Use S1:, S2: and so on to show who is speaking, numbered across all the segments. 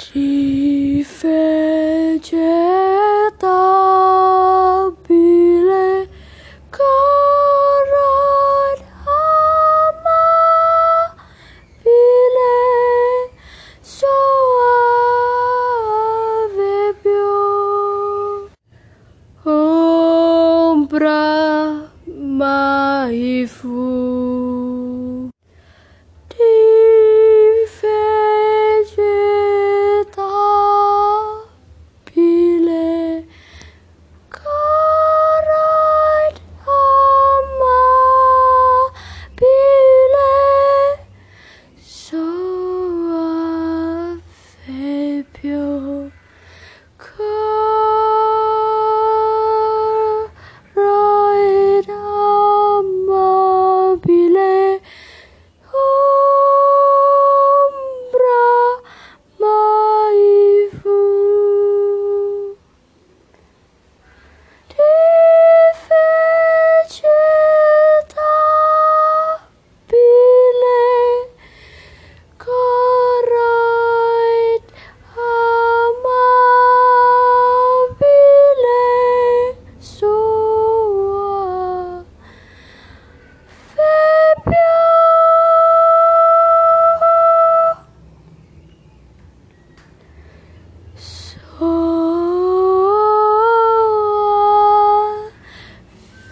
S1: Tife cetabile carat amabile soave bio ombra maifu 可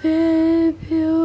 S1: Baby,